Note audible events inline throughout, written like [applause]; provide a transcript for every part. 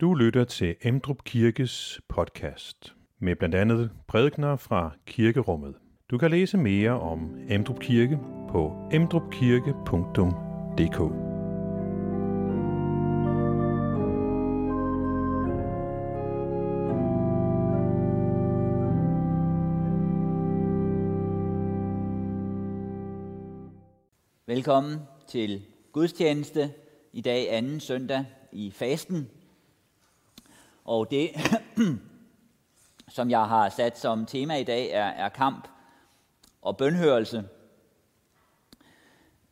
Du lytter til Emdrup Kirkes podcast med blandt andet prædikner fra kirkerummet. Du kan læse mere om Emdrup Kirke på emdrupkirke.dk. Velkommen til gudstjeneste i dag anden søndag i fasten. Og det, [clears throat] som jeg har sat som tema i dag, er, er kamp og bønhørelse.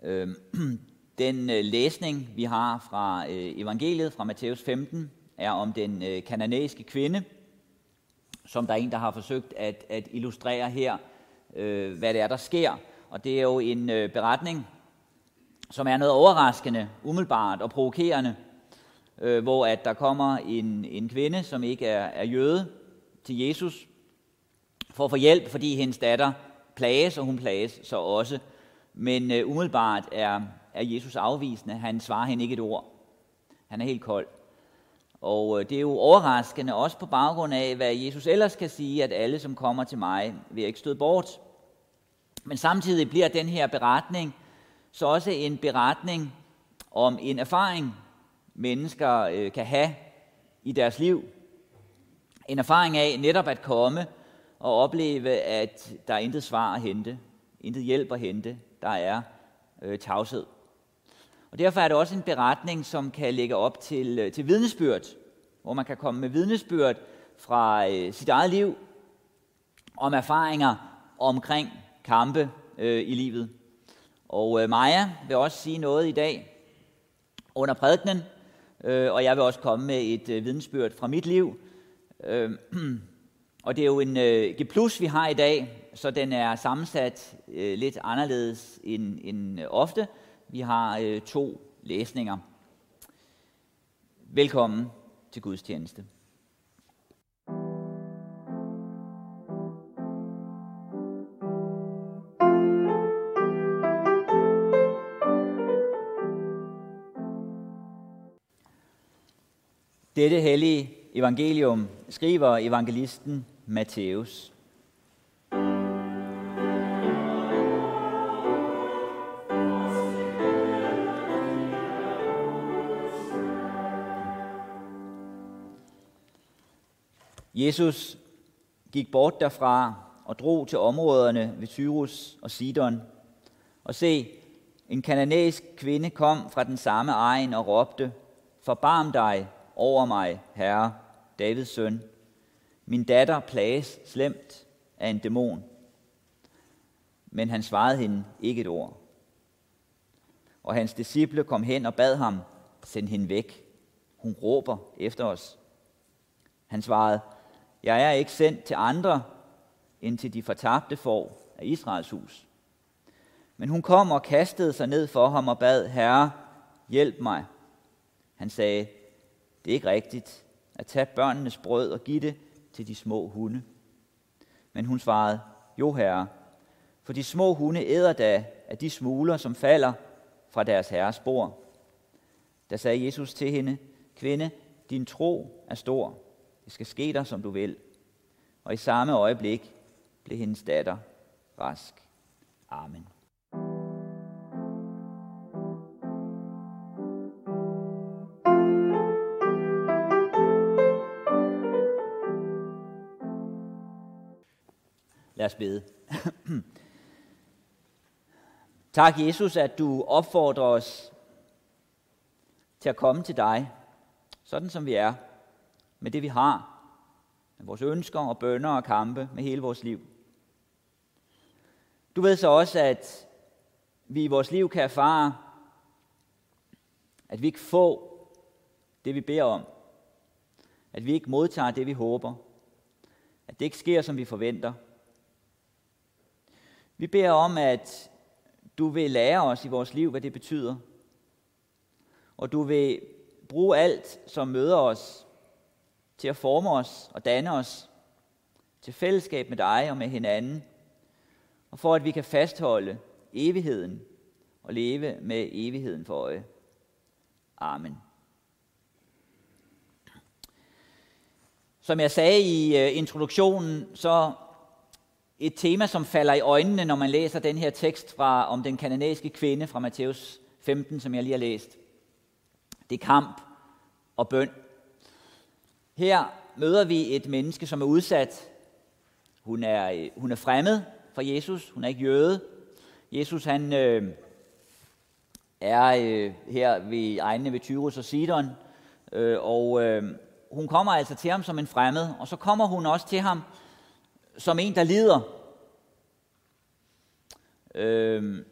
Øhm, [clears throat] den øh, læsning, vi har fra øh, evangeliet fra Matthæus 15, er om den øh, kananæiske kvinde, som der er en, der har forsøgt at, at illustrere her, hvad det er, der sker. Og det er jo en beretning, som er noget overraskende, umiddelbart og provokerende, øh, hvor at der kommer en, en kvinde, som ikke er, er jøde, til Jesus for at få hjælp, fordi hendes datter plages, og hun plages så også. Men øh, umiddelbart er, er Jesus afvisende. Han svarer hende ikke et ord. Han er helt kold. Og øh, det er jo overraskende, også på baggrund af, hvad Jesus ellers kan sige, at alle, som kommer til mig, vil ikke støde bort. Men samtidig bliver den her beretning så også en beretning om en erfaring, mennesker øh, kan have i deres liv. En erfaring af netop at komme og opleve, at der er intet svar at hente, intet hjælp at hente, der er øh, tavshed. Og derfor er det også en beretning, som kan lægge op til, øh, til vidnesbyrd, hvor man kan komme med vidnesbyrd fra øh, sit eget liv, om erfaringer omkring kampe øh, i livet. Og øh, Maja vil også sige noget i dag under prædikenen, øh, og jeg vil også komme med et øh, vidensbyrd fra mit liv. Øh, [clears throat] og det er jo en øh, G+, vi har i dag, så den er sammensat øh, lidt anderledes end, end øh, ofte. Vi har øh, to læsninger. Velkommen til gudstjeneste. Dette hellige evangelium skriver evangelisten Matthæus. Jesus gik bort derfra og drog til områderne ved Tyrus og Sidon. Og se, en kananæisk kvinde kom fra den samme egen og råbte, Forbarm dig, over mig, Herre, Davids søn. Min datter plages slemt af en dæmon. Men han svarede hende ikke et ord. Og hans disciple kom hen og bad ham, send hende væk. Hun råber efter os. Han svarede, jeg er ikke sendt til andre, end til de fortabte får af Israels hus. Men hun kom og kastede sig ned for ham og bad, Herre, hjælp mig. Han sagde, det er ikke rigtigt at tage børnenes brød og give det til de små hunde. Men hun svarede, jo herre, for de små hunde æder da af de smuler, som falder fra deres herres bord. Der sagde Jesus til hende, kvinde, din tro er stor. Det skal ske dig, som du vil. Og i samme øjeblik blev hendes datter rask. Amen. Lad os bede. tak, Jesus, at du opfordrer os til at komme til dig, sådan som vi er, med det vi har, med vores ønsker og bønder og kampe, med hele vores liv. Du ved så også, at vi i vores liv kan erfare, at vi ikke får det, vi beder om. At vi ikke modtager det, vi håber. At det ikke sker, som vi forventer. Vi beder om, at du vil lære os i vores liv, hvad det betyder. Og du vil bruge alt, som møder os, til at forme os og danne os til fællesskab med dig og med hinanden, og for at vi kan fastholde evigheden og leve med evigheden for øje. Amen. Som jeg sagde i øh, introduktionen, så et tema, som falder i øjnene, når man læser den her tekst fra, om den kanadiske kvinde fra Matthæus 15, som jeg lige har læst. Det er kamp og bøn. Her møder vi et menneske, som er udsat. Hun er, øh, hun er fremmed for Jesus. Hun er ikke jøde. Jesus han øh, er øh, her ved egne ved Tyrus og Sidon, øh, og øh, hun kommer altså til ham som en fremmed, og så kommer hun også til ham som en, der lider. Øh,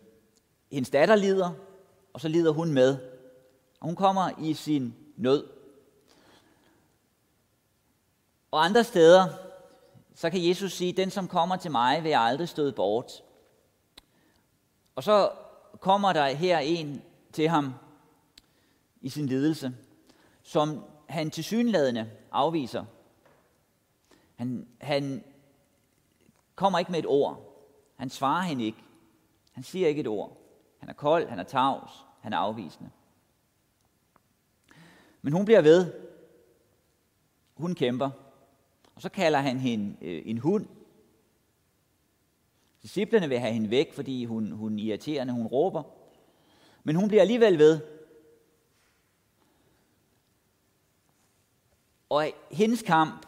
hendes datter lider, og så lider hun med. Og hun kommer i sin nød. Og andre steder, så kan Jesus sige, den som kommer til mig, vil jeg aldrig støde bort. Og så kommer der her en til ham i sin lidelse, som han til afviser. Han, han kommer ikke med et ord. Han svarer hende ikke. Han siger ikke et ord. Han er kold, han er tavs, han er afvisende. Men hun bliver ved. Hun kæmper. Og så kalder han hende øh, en hund. Disciplerne vil have hende væk, fordi hun, hun er irriterende, hun råber. Men hun bliver alligevel ved. Og hendes kamp,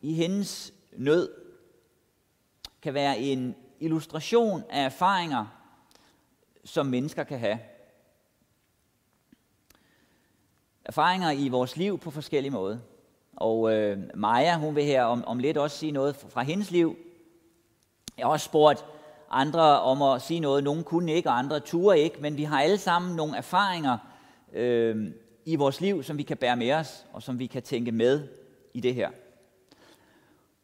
i hendes nød, kan være en illustration af erfaringer, som mennesker kan have. Erfaringer i vores liv på forskellige måder. Og øh, Maja, hun vil her om, om lidt også sige noget fra hendes liv. Jeg har også spurgt andre om at sige noget. Nogle kunne ikke, og andre turde ikke. Men vi har alle sammen nogle erfaringer øh, i vores liv, som vi kan bære med os, og som vi kan tænke med i det her.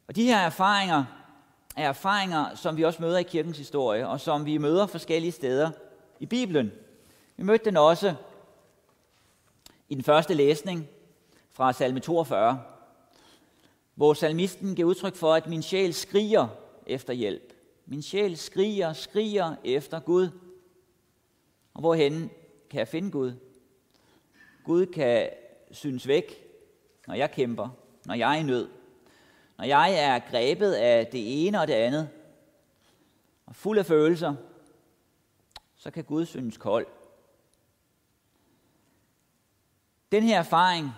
Og de her erfaringer er erfaringer, som vi også møder i kirkens historie, og som vi møder forskellige steder i Bibelen. Vi mødte den også i den første læsning fra salme 42, hvor salmisten giver udtryk for, at min sjæl skriger efter hjælp. Min sjæl skriger, skriger efter Gud. Og hvorhen kan jeg finde Gud? Gud kan synes væk, når jeg kæmper, når jeg er i nød, og jeg er grebet af det ene og det andet, og fuld af følelser, så kan Gud synes kold. Den her erfaring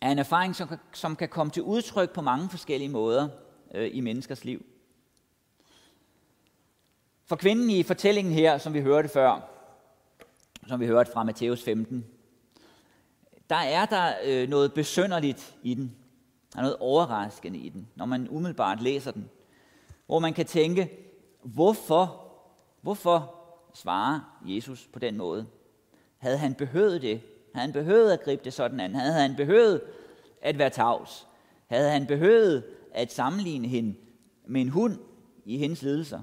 er en erfaring, som kan, som kan komme til udtryk på mange forskellige måder øh, i menneskers liv. For kvinden i fortællingen her, som vi hørte før, som vi hørte fra Matthæus 15, der er der øh, noget besønderligt i den. Der er noget overraskende i den, når man umiddelbart læser den. Hvor man kan tænke, hvorfor, hvorfor svarer Jesus på den måde? Havde han behøvet det? Havde han behøvet at gribe det sådan an? Havde han behøvet at være tavs? Havde han behøvet at sammenligne hende med en hund i hendes lidelser?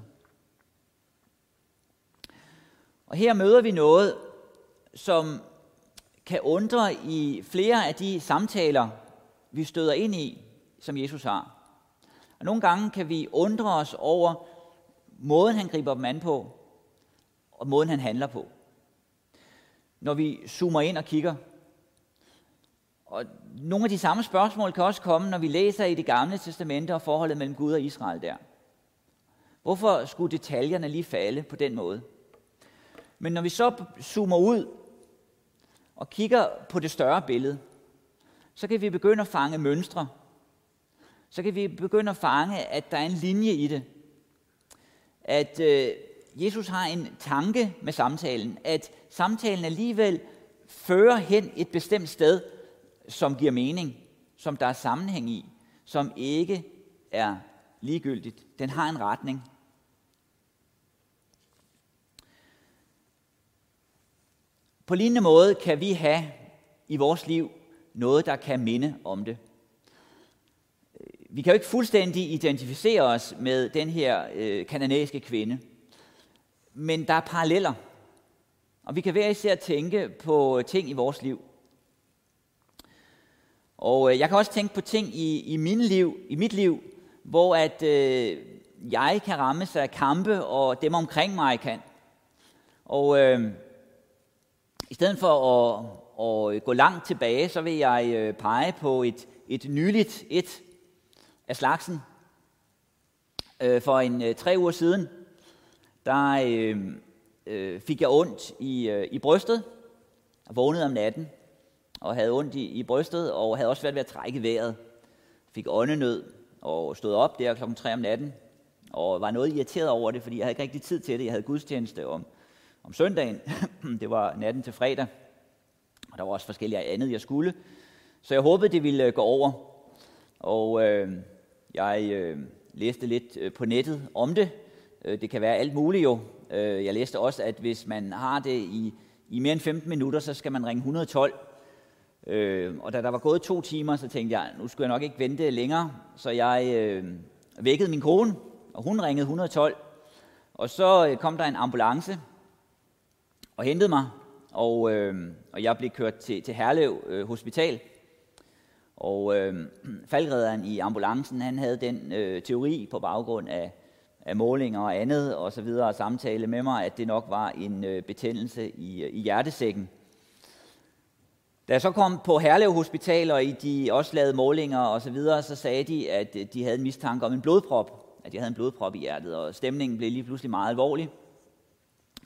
Og her møder vi noget, som kan undre i flere af de samtaler, vi støder ind i, som Jesus har. Og nogle gange kan vi undre os over måden, han griber dem an på, og måden, han handler på. Når vi zoomer ind og kigger. Og nogle af de samme spørgsmål kan også komme, når vi læser i det gamle testamente og forholdet mellem Gud og Israel der. Hvorfor skulle detaljerne lige falde på den måde? Men når vi så zoomer ud og kigger på det større billede, så kan vi begynde at fange mønstre. Så kan vi begynde at fange, at der er en linje i det. At øh, Jesus har en tanke med samtalen, at samtalen alligevel fører hen et bestemt sted, som giver mening, som der er sammenhæng i, som ikke er ligegyldigt. Den har en retning. På lignende måde kan vi have i vores liv noget, der kan minde om det. Øh, vi kan jo ikke fuldstændig identificere os med den her øh, kanadiske kvinde, men der er paralleller. Og vi kan hver især tænke på ting i vores liv. Og øh, jeg kan også tænke på ting i, i, min liv, i mit liv, hvor at øh, jeg kan ramme sig af kampe, og dem omkring mig kan. Og øh, i stedet for at, og øh, gå langt tilbage, så vil jeg øh, pege på et, et nyligt et af slagsen. Øh, for en tre uger siden, der øh, fik jeg ondt i, øh, i brystet, og vågnede om natten, og havde ondt i, i brystet, og havde også været ved at trække vejret. Fik åndenød, og stod op der klokken 3 om natten, og var noget irriteret over det, fordi jeg havde ikke rigtig tid til det. Jeg havde gudstjeneste om, om søndagen. [clears throat] det var natten til fredag, og der var også forskellige andet, jeg skulle. Så jeg håbede, det ville øh, gå over. Og øh, jeg øh, læste lidt øh, på nettet om det. Øh, det kan være alt muligt jo. Jeg læste også, at hvis man har det i, i mere end 15 minutter, så skal man ringe 112. Øh, og da der var gået to timer, så tænkte jeg, nu skulle jeg nok ikke vente længere. Så jeg øh, vækkede min kone, og hun ringede 112. Og så kom der en ambulance og hentede mig, og, øh, og jeg blev kørt til, til Herlev øh, Hospital. Og øh, [clears throat] faldredderen i ambulancen, han havde den øh, teori på baggrund af, af målinger og andet og så videre og samtale med mig, at det nok var en øh, betændelse i, øh, i hjertesækken. Da jeg så kom på Herlev Hospital, og de også lavede målinger og så videre, så sagde de, at øh, de havde en mistanke om en blodprop, at jeg havde en blodprop i hjertet, og stemningen blev lige pludselig meget alvorlig.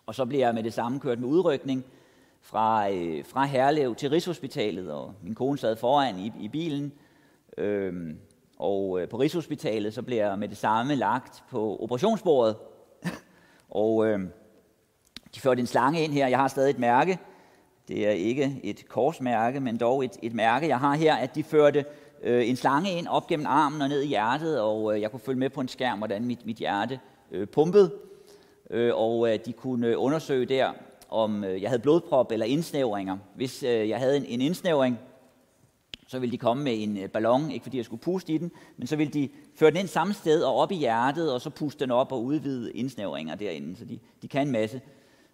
Og så blev jeg med det samme kørt med udrykning fra, øh, fra Herlev til Rigshospitalet, og min kone sad foran i, i bilen. Øhm, og øh, på Rigshospitalet, så blev jeg med det samme lagt på operationsbordet. [laughs] og øh, de førte en slange ind her. Jeg har stadig et mærke. Det er ikke et korsmærke, men dog et, et mærke, jeg har her, at de førte øh, en slange ind op gennem armen og ned i hjertet, og øh, jeg kunne følge med på en skærm, hvordan mit, mit hjerte øh, pumpede. Øh, og øh, de kunne øh, undersøge der, om øh, jeg havde blodprop eller indsnævringer. Hvis øh, jeg havde en, en indsnævring, så ville de komme med en øh, ballon, ikke fordi jeg skulle puste i den, men så ville de føre den ind samme sted og op i hjertet, og så puste den op og udvide indsnævringer derinde. Så de, de kan en masse.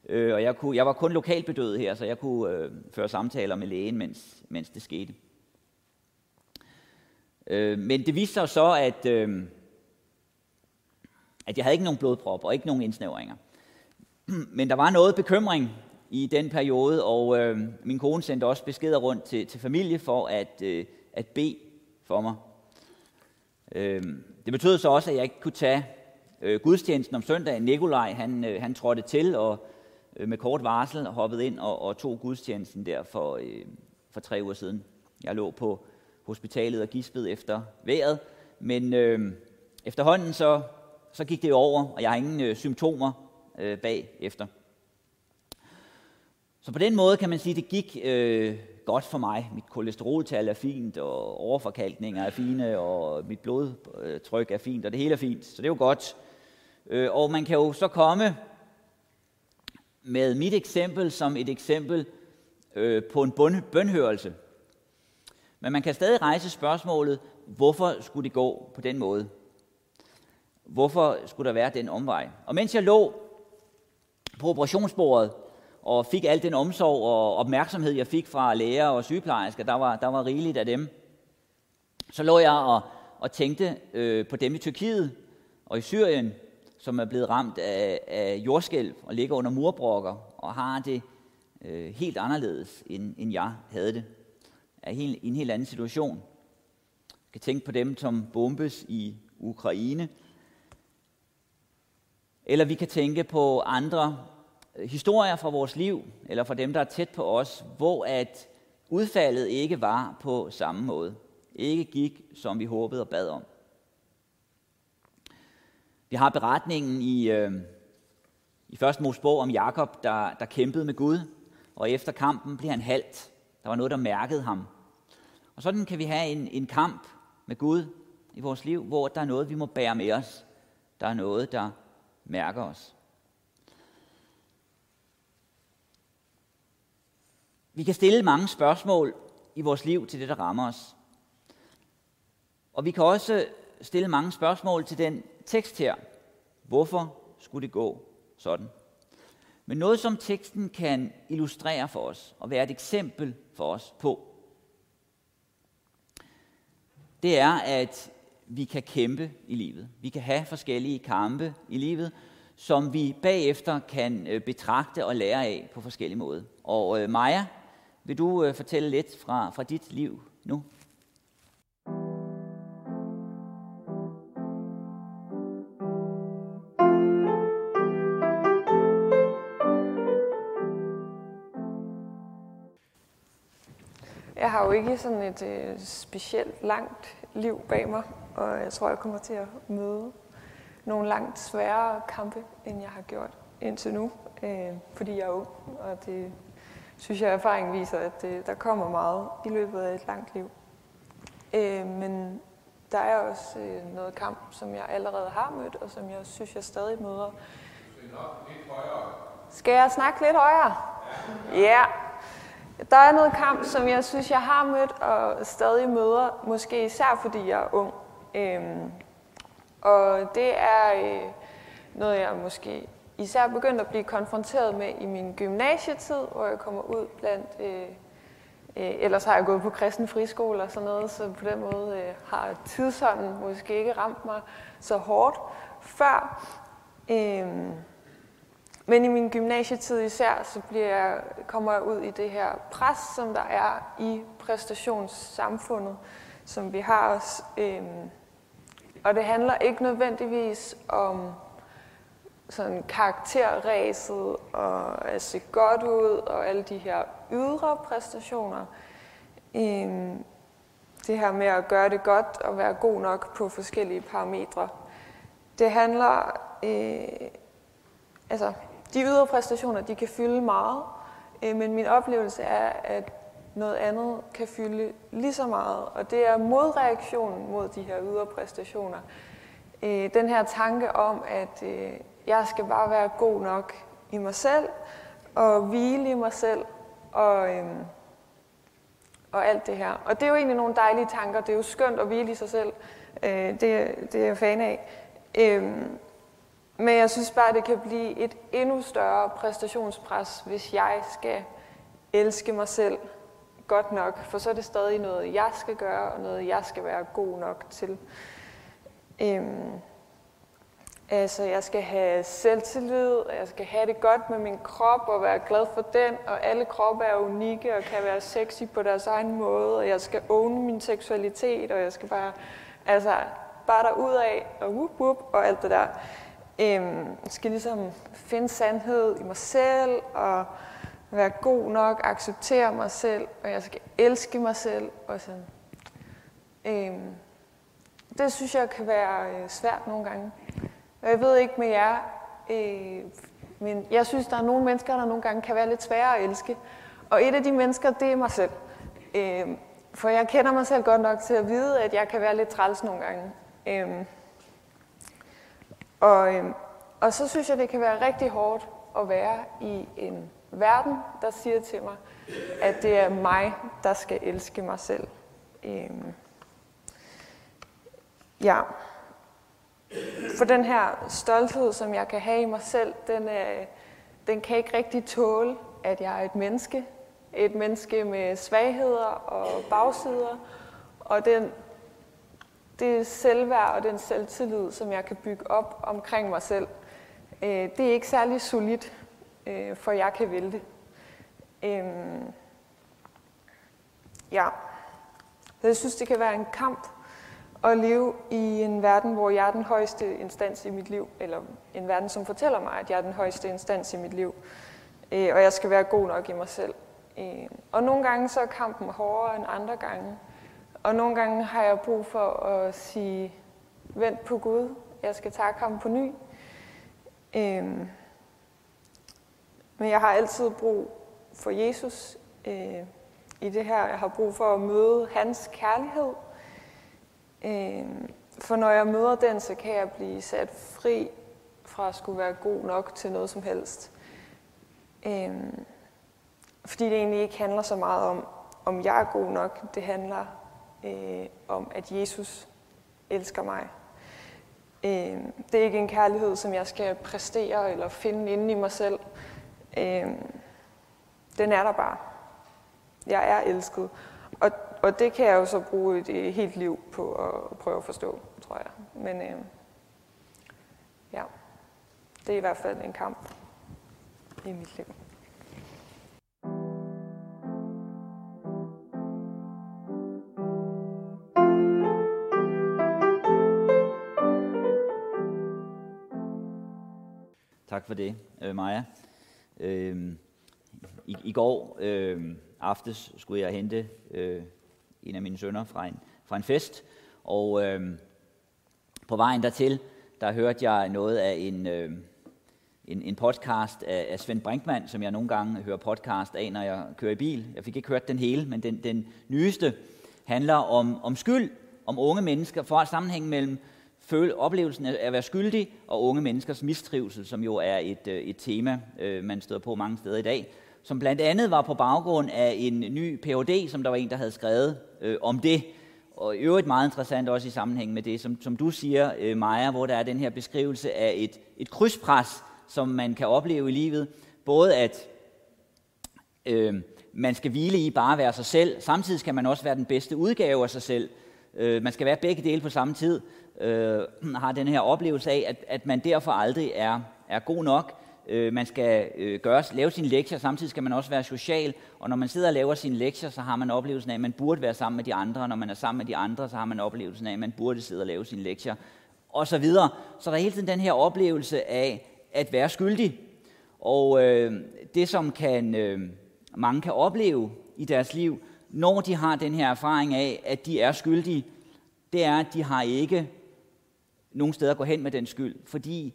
Øh, og jeg, kunne, jeg var kun lokalbedøvet her, så jeg kunne øh, føre samtaler med lægen, mens, mens det skete. Øh, men det viste sig så, at, øh, at jeg havde ikke nogen blodprop og ikke nogen indsnævringer. [clears throat] Men der var noget bekymring i den periode, og øh, min kone sendte også beskeder rundt til, til familie for at, øh, at bede for mig. Øh, det betød så også, at jeg ikke kunne tage øh, gudstjenesten om søndagen. Nikolaj, han, øh, han trådte til og øh, med kort varsel hoppede ind og, og tog gudstjenesten der for, øh, for tre uger siden. Jeg lå på hospitalet og gispede efter vejret, men øh, efterhånden så, så gik det over, og jeg har ingen øh, symptomer øh, bagefter. Så på den måde kan man sige, at det gik øh, godt for mig. Mit kolesteroltal er fint, og overforkalkninger er fine, og mit blodtryk er fint, og det hele er fint. Så det er jo godt. Øh, og man kan jo så komme med mit eksempel som et eksempel øh, på en bund, bønhørelse. Men man kan stadig rejse spørgsmålet, hvorfor skulle det gå på den måde? Hvorfor skulle der være den omvej? Og mens jeg lå på operationsbordet og fik al den omsorg og opmærksomhed, jeg fik fra læger og sygeplejersker, der var, der var rigeligt af dem, så lå jeg og, og tænkte øh, på dem i Tyrkiet og i Syrien, som er blevet ramt af, af jordskælv og ligger under murbrokker og har det øh, helt anderledes, end, end jeg havde det. Er helt, i en helt anden situation. Jeg kan tænke på dem, som bombes i Ukraine. Eller vi kan tænke på andre øh, historier fra vores liv, eller fra dem, der er tæt på os, hvor at udfaldet ikke var på samme måde. Ikke gik, som vi håbede og bad om. Vi har beretningen i, øh, i første Mosebog om Jakob, der, der kæmpede med Gud, og efter kampen blev han halt. Der var noget, der mærkede ham. Og sådan kan vi have en, en kamp med Gud i vores liv, hvor der er noget, vi må bære med os. Der er noget, der mærker os. Vi kan stille mange spørgsmål i vores liv til det, der rammer os. Og vi kan også stille mange spørgsmål til den tekst her. Hvorfor skulle det gå sådan? Men noget, som teksten kan illustrere for os og være et eksempel for os på, det er, at vi kan kæmpe i livet. Vi kan have forskellige kampe i livet, som vi bagefter kan øh, betragte og lære af på forskellige måder. Og øh, Maja Vil du øh, fortælle lidt fra, fra dit liv nu? Jeg har jo ikke sådan et øh, specielt langt liv bag mig, og jeg tror, jeg kommer til at møde nogle langt sværere kampe, end jeg har gjort indtil nu, øh, fordi jeg er ung, og det synes jeg, erfaringen viser, at det, der kommer meget i løbet af et langt liv. Øh, men der er også øh, noget kamp, som jeg allerede har mødt, og som jeg synes, jeg stadig møder. Skal jeg snakke lidt højere? Ja. Yeah. Der er noget kamp, som jeg synes, jeg har mødt og stadig møder, måske især fordi jeg er ung. Øhm, og det er øh, noget, jeg måske især begyndt at blive konfronteret med i min gymnasietid, hvor jeg kommer ud blandt... Øh, øh, ellers har jeg gået på kristen friskole og sådan noget, så på den måde øh, har tidsånden måske ikke ramt mig så hårdt før. Øh, men i min gymnasietid især, så bliver jeg, kommer jeg ud i det her pres, som der er i præstationssamfundet, som vi har os. Øh, og det handler ikke nødvendigvis om sådan karakterræset og at se godt ud og alle de her ydre præstationer. Øhm, det her med at gøre det godt og være god nok på forskellige parametre. Det handler øh, altså de ydre præstationer, de kan fylde meget, øh, men min oplevelse er, at noget andet kan fylde lige så meget, og det er modreaktionen mod de her ydre præstationer. Øh, den her tanke om, at øh, jeg skal bare være god nok i mig selv, og hvile i mig selv, og, øh, og alt det her. Og det er jo egentlig nogle dejlige tanker. Det er jo skønt at hvile i sig selv. Øh, det, det er jeg fan af. Øh, men jeg synes bare, det kan blive et endnu større præstationspres, hvis jeg skal elske mig selv godt nok. For så er det stadig noget, jeg skal gøre, og noget, jeg skal være god nok til. Øhm, altså, jeg skal have selvtillid, og jeg skal have det godt med min krop, og være glad for den, og alle kroppe er unikke, og kan være sexy på deres egen måde, og jeg skal own min seksualitet, og jeg skal bare, altså, bare derudad, og whoop, whoop, og alt det der. Øhm, jeg skal ligesom finde sandhed i mig selv, og være god nok, acceptere mig selv, og jeg skal elske mig selv. Og sådan. Øhm, det synes jeg kan være øh, svært nogle gange. Og jeg ved ikke med jer, øh, men jeg synes, der er nogle mennesker, der nogle gange kan være lidt svære at elske. Og et af de mennesker, det er mig selv. Øh, for jeg kender mig selv godt nok til at vide, at jeg kan være lidt træls nogle gange. Øh, og, øh, og så synes jeg, det kan være rigtig hårdt at være i en verden, der siger til mig, at det er mig, der skal elske mig selv. Øhm, ja. For den her stolthed, som jeg kan have i mig selv, den, er, den kan ikke rigtig tåle, at jeg er et menneske. Et menneske med svagheder og bagsider. Og den det selvværd og den selvtillid, som jeg kan bygge op omkring mig selv, øh, det er ikke særlig solidt, øh, for jeg kan vælte. Øh, ja. Så jeg synes, det kan være en kamp at leve i en verden, hvor jeg er den højeste instans i mit liv, eller en verden, som fortæller mig, at jeg er den højeste instans i mit liv, øh, og jeg skal være god nok i mig selv. Øh, og nogle gange så er kampen hårdere end andre gange. Og nogle gange har jeg brug for at sige, vent på Gud, jeg skal takke ham på ny. Øh, men jeg har altid brug for Jesus øh, i det her. Jeg har brug for at møde hans kærlighed. Øh, for når jeg møder den, så kan jeg blive sat fri fra at skulle være god nok til noget som helst. Øh, fordi det egentlig ikke handler så meget om, om jeg er god nok. Det handler øh, om, at Jesus elsker mig. Øh, det er ikke en kærlighed, som jeg skal præstere eller finde inde i mig selv. Øhm, den er der bare. Jeg er elsket. Og, og det kan jeg jo så bruge et, et helt liv på at prøve at forstå, tror jeg. Men øhm, ja, det er i hvert fald en kamp i mit liv. Tak for det, øh, Maja. Øh, i, I går øh, aftes skulle jeg hente øh, en af mine sønner fra en, fra en fest, og øh, på vejen dertil, der hørte jeg noget af en, øh, en, en podcast af, af Svend Brinkmann, som jeg nogle gange hører podcast af, når jeg kører i bil. Jeg fik ikke hørt den hele, men den, den nyeste handler om, om skyld, om unge mennesker, for sammenhæng mellem føle, oplevelsen af at være skyldig og unge menneskers mistrivsel, som jo er et, øh, et tema, øh, man støder på mange steder i dag, som blandt andet var på baggrund af en ny Ph.D., som der var en, der havde skrevet øh, om det, og i øvrigt meget interessant også i sammenhæng med det, som, som du siger, øh, Maja, hvor der er den her beskrivelse af et, et krydspres, som man kan opleve i livet. Både at øh, man skal hvile i bare at være sig selv, samtidig skal man også være den bedste udgave af sig selv. Øh, man skal være begge dele på samme tid, øh, har den her oplevelse af, at, at man derfor aldrig er, er god nok. Øh, man skal øh, gøre, lave sine lektier, samtidig skal man også være social, og når man sidder og laver sine lektier, så har man oplevelsen af, at man burde være sammen med de andre, og når man er sammen med de andre, så har man oplevelsen af, at man burde sidde og lave sine lektier, og så videre. Så der er hele tiden den her oplevelse af at være skyldig. Og øh, det, som kan, øh, mange kan opleve i deres liv, når de har den her erfaring af, at de er skyldige, det er, at de har ikke nogen steder gå hen med den skyld, fordi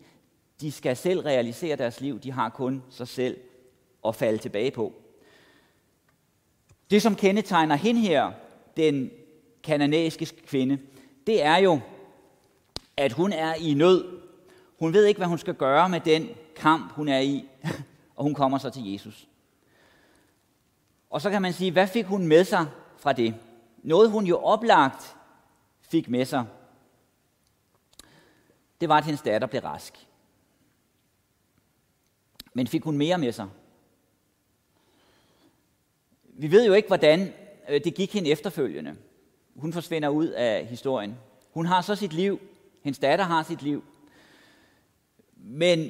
de skal selv realisere deres liv. De har kun sig selv at falde tilbage på. Det, som kendetegner hende her, den kananæiske kvinde, det er jo, at hun er i nød. Hun ved ikke, hvad hun skal gøre med den kamp, hun er i, [laughs] og hun kommer så til Jesus. Og så kan man sige, hvad fik hun med sig fra det? Noget, hun jo oplagt fik med sig, det var, at hendes datter blev rask. Men fik hun mere med sig? Vi ved jo ikke, hvordan øh, det gik hende efterfølgende. Hun forsvinder ud af historien. Hun har så sit liv. Hendes datter har sit liv. Men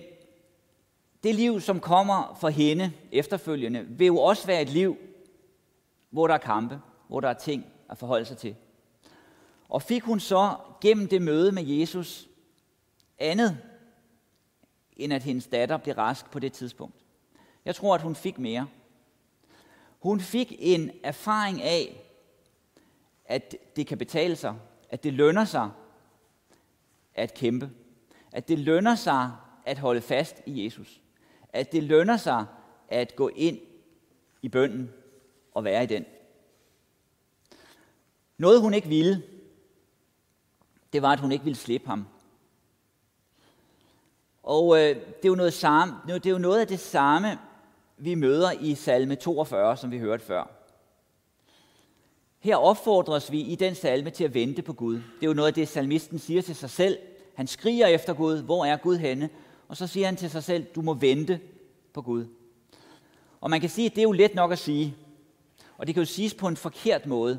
det liv, som kommer for hende efterfølgende, vil jo også være et liv, hvor der er kampe, hvor der er ting at forholde sig til. Og fik hun så gennem det møde med Jesus andet, end at hendes datter blev rask på det tidspunkt. Jeg tror, at hun fik mere. Hun fik en erfaring af, at det kan betale sig, at det lønner sig at kæmpe, at det lønner sig at holde fast i Jesus, at det lønner sig at gå ind i bønden og være i den. Noget hun ikke ville, det var, at hun ikke ville slippe ham. Og øh, det, er jo noget samme, det er jo noget af det samme, vi møder i salme 42, som vi hørte før. Her opfordres vi i den salme til at vente på Gud. Det er jo noget af det, salmisten siger til sig selv. Han skriger efter Gud. Hvor er Gud henne? Og så siger han til sig selv, du må vente på Gud. Og man kan sige, at det er jo let nok at sige. Og det kan jo siges på en forkert måde.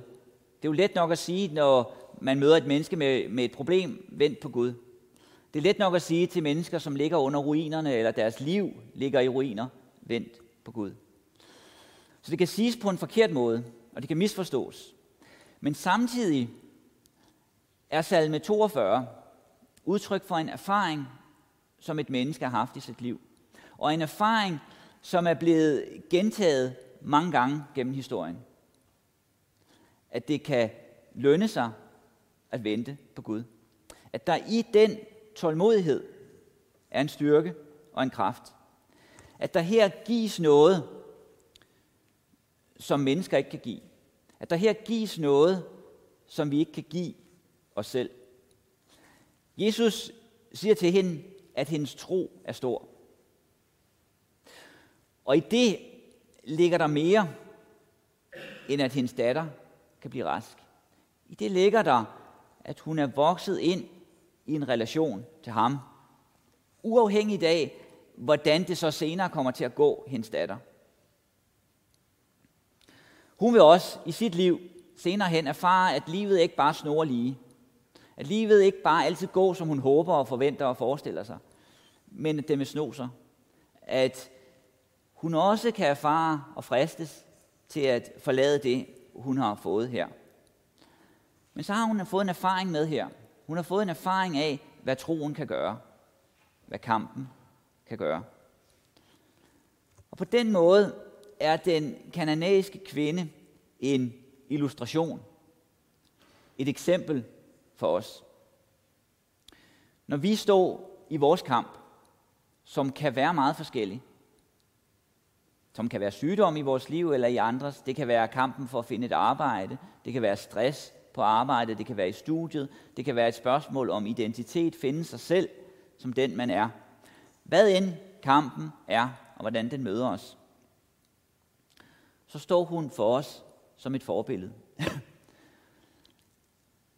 Det er jo let nok at sige, når man møder et menneske med, med et problem, vent på Gud. Det er let nok at sige til mennesker, som ligger under ruinerne, eller deres liv ligger i ruiner, vent på Gud. Så det kan siges på en forkert måde, og det kan misforstås. Men samtidig er salme 42 udtryk for en erfaring, som et menneske har haft i sit liv. Og en erfaring, som er blevet gentaget mange gange gennem historien. At det kan lønne sig at vente på Gud. At der i den tålmodighed er en styrke og en kraft. At der her gives noget, som mennesker ikke kan give. At der her gives noget, som vi ikke kan give os selv. Jesus siger til hende, at hendes tro er stor. Og i det ligger der mere, end at hendes datter kan blive rask. I det ligger der, at hun er vokset ind i en relation til ham. Uafhængigt af, hvordan det så senere kommer til at gå hendes datter. Hun vil også i sit liv senere hen erfare, at livet ikke bare snor lige. At livet ikke bare altid går, som hun håber og forventer og forestiller sig, men at det med sno sig. At hun også kan erfare og fristes til at forlade det, hun har fået her. Men så har hun fået en erfaring med her. Hun har fået en erfaring af, hvad troen kan gøre. Hvad kampen kan gøre. Og på den måde er den kananæiske kvinde en illustration, et eksempel for os. Når vi står i vores kamp, som kan være meget forskellig, som kan være sygdom i vores liv eller i andres, det kan være kampen for at finde et arbejde, det kan være stress på arbejdet, det kan være i studiet, det kan være et spørgsmål om identitet, finde sig selv som den man er. Hvad end kampen er, og hvordan den møder os, så står hun for os som et forbillede.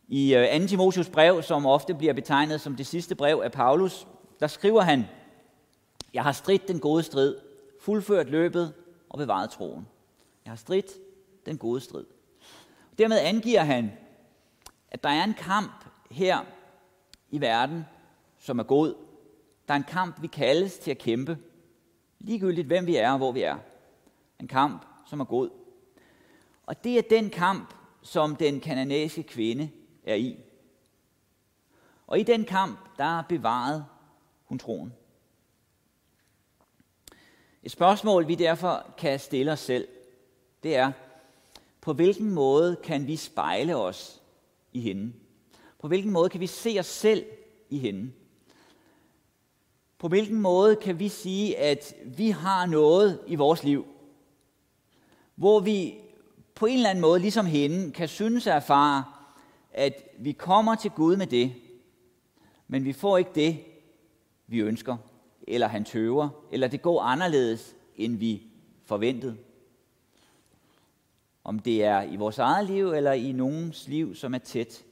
I øh, 2. Timotius brev, som ofte bliver betegnet som det sidste brev af Paulus, der skriver han, Jeg har stridt den gode strid, fuldført løbet og bevaret troen. Jeg har stridt den gode strid. Dermed angiver han, at der er en kamp her i verden, som er god. Der er en kamp, vi kaldes til at kæmpe, ligegyldigt hvem vi er og hvor vi er. En kamp, som er god. Og det er den kamp, som den kananæiske kvinde er i. Og i den kamp, der er bevaret hun troen. Et spørgsmål, vi derfor kan stille os selv, det er, på hvilken måde kan vi spejle os i hende? På hvilken måde kan vi se os selv i hende? På hvilken måde kan vi sige, at vi har noget i vores liv, hvor vi på en eller anden måde, ligesom hende, kan synes at erfare, at vi kommer til Gud med det, men vi får ikke det, vi ønsker, eller han tøver, eller det går anderledes, end vi forventede. Om det er i vores eget liv, eller i nogens liv, som er tæt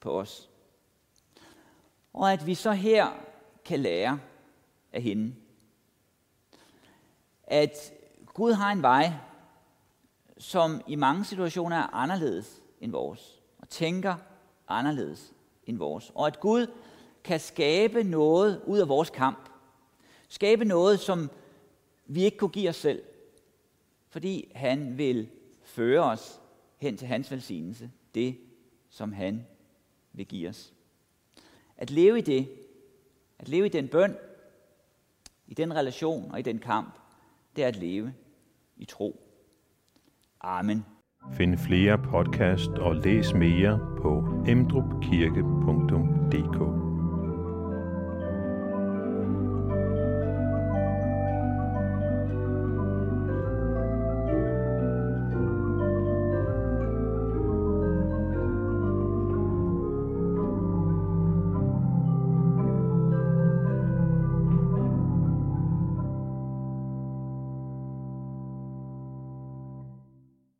på os. Og at vi så her kan lære af hende. At Gud har en vej, som i mange situationer er anderledes end vores, og tænker anderledes end vores. Og at Gud kan skabe noget ud af vores kamp. Skabe noget, som vi ikke kunne give os selv. Fordi han vil føre os hen til hans velsignelse. Det, som han vil give os. At leve i det, at leve i den bøn, i den relation og i den kamp, det er at leve i tro. Amen. Find flere podcast og læs mere på emdrupkirke.dk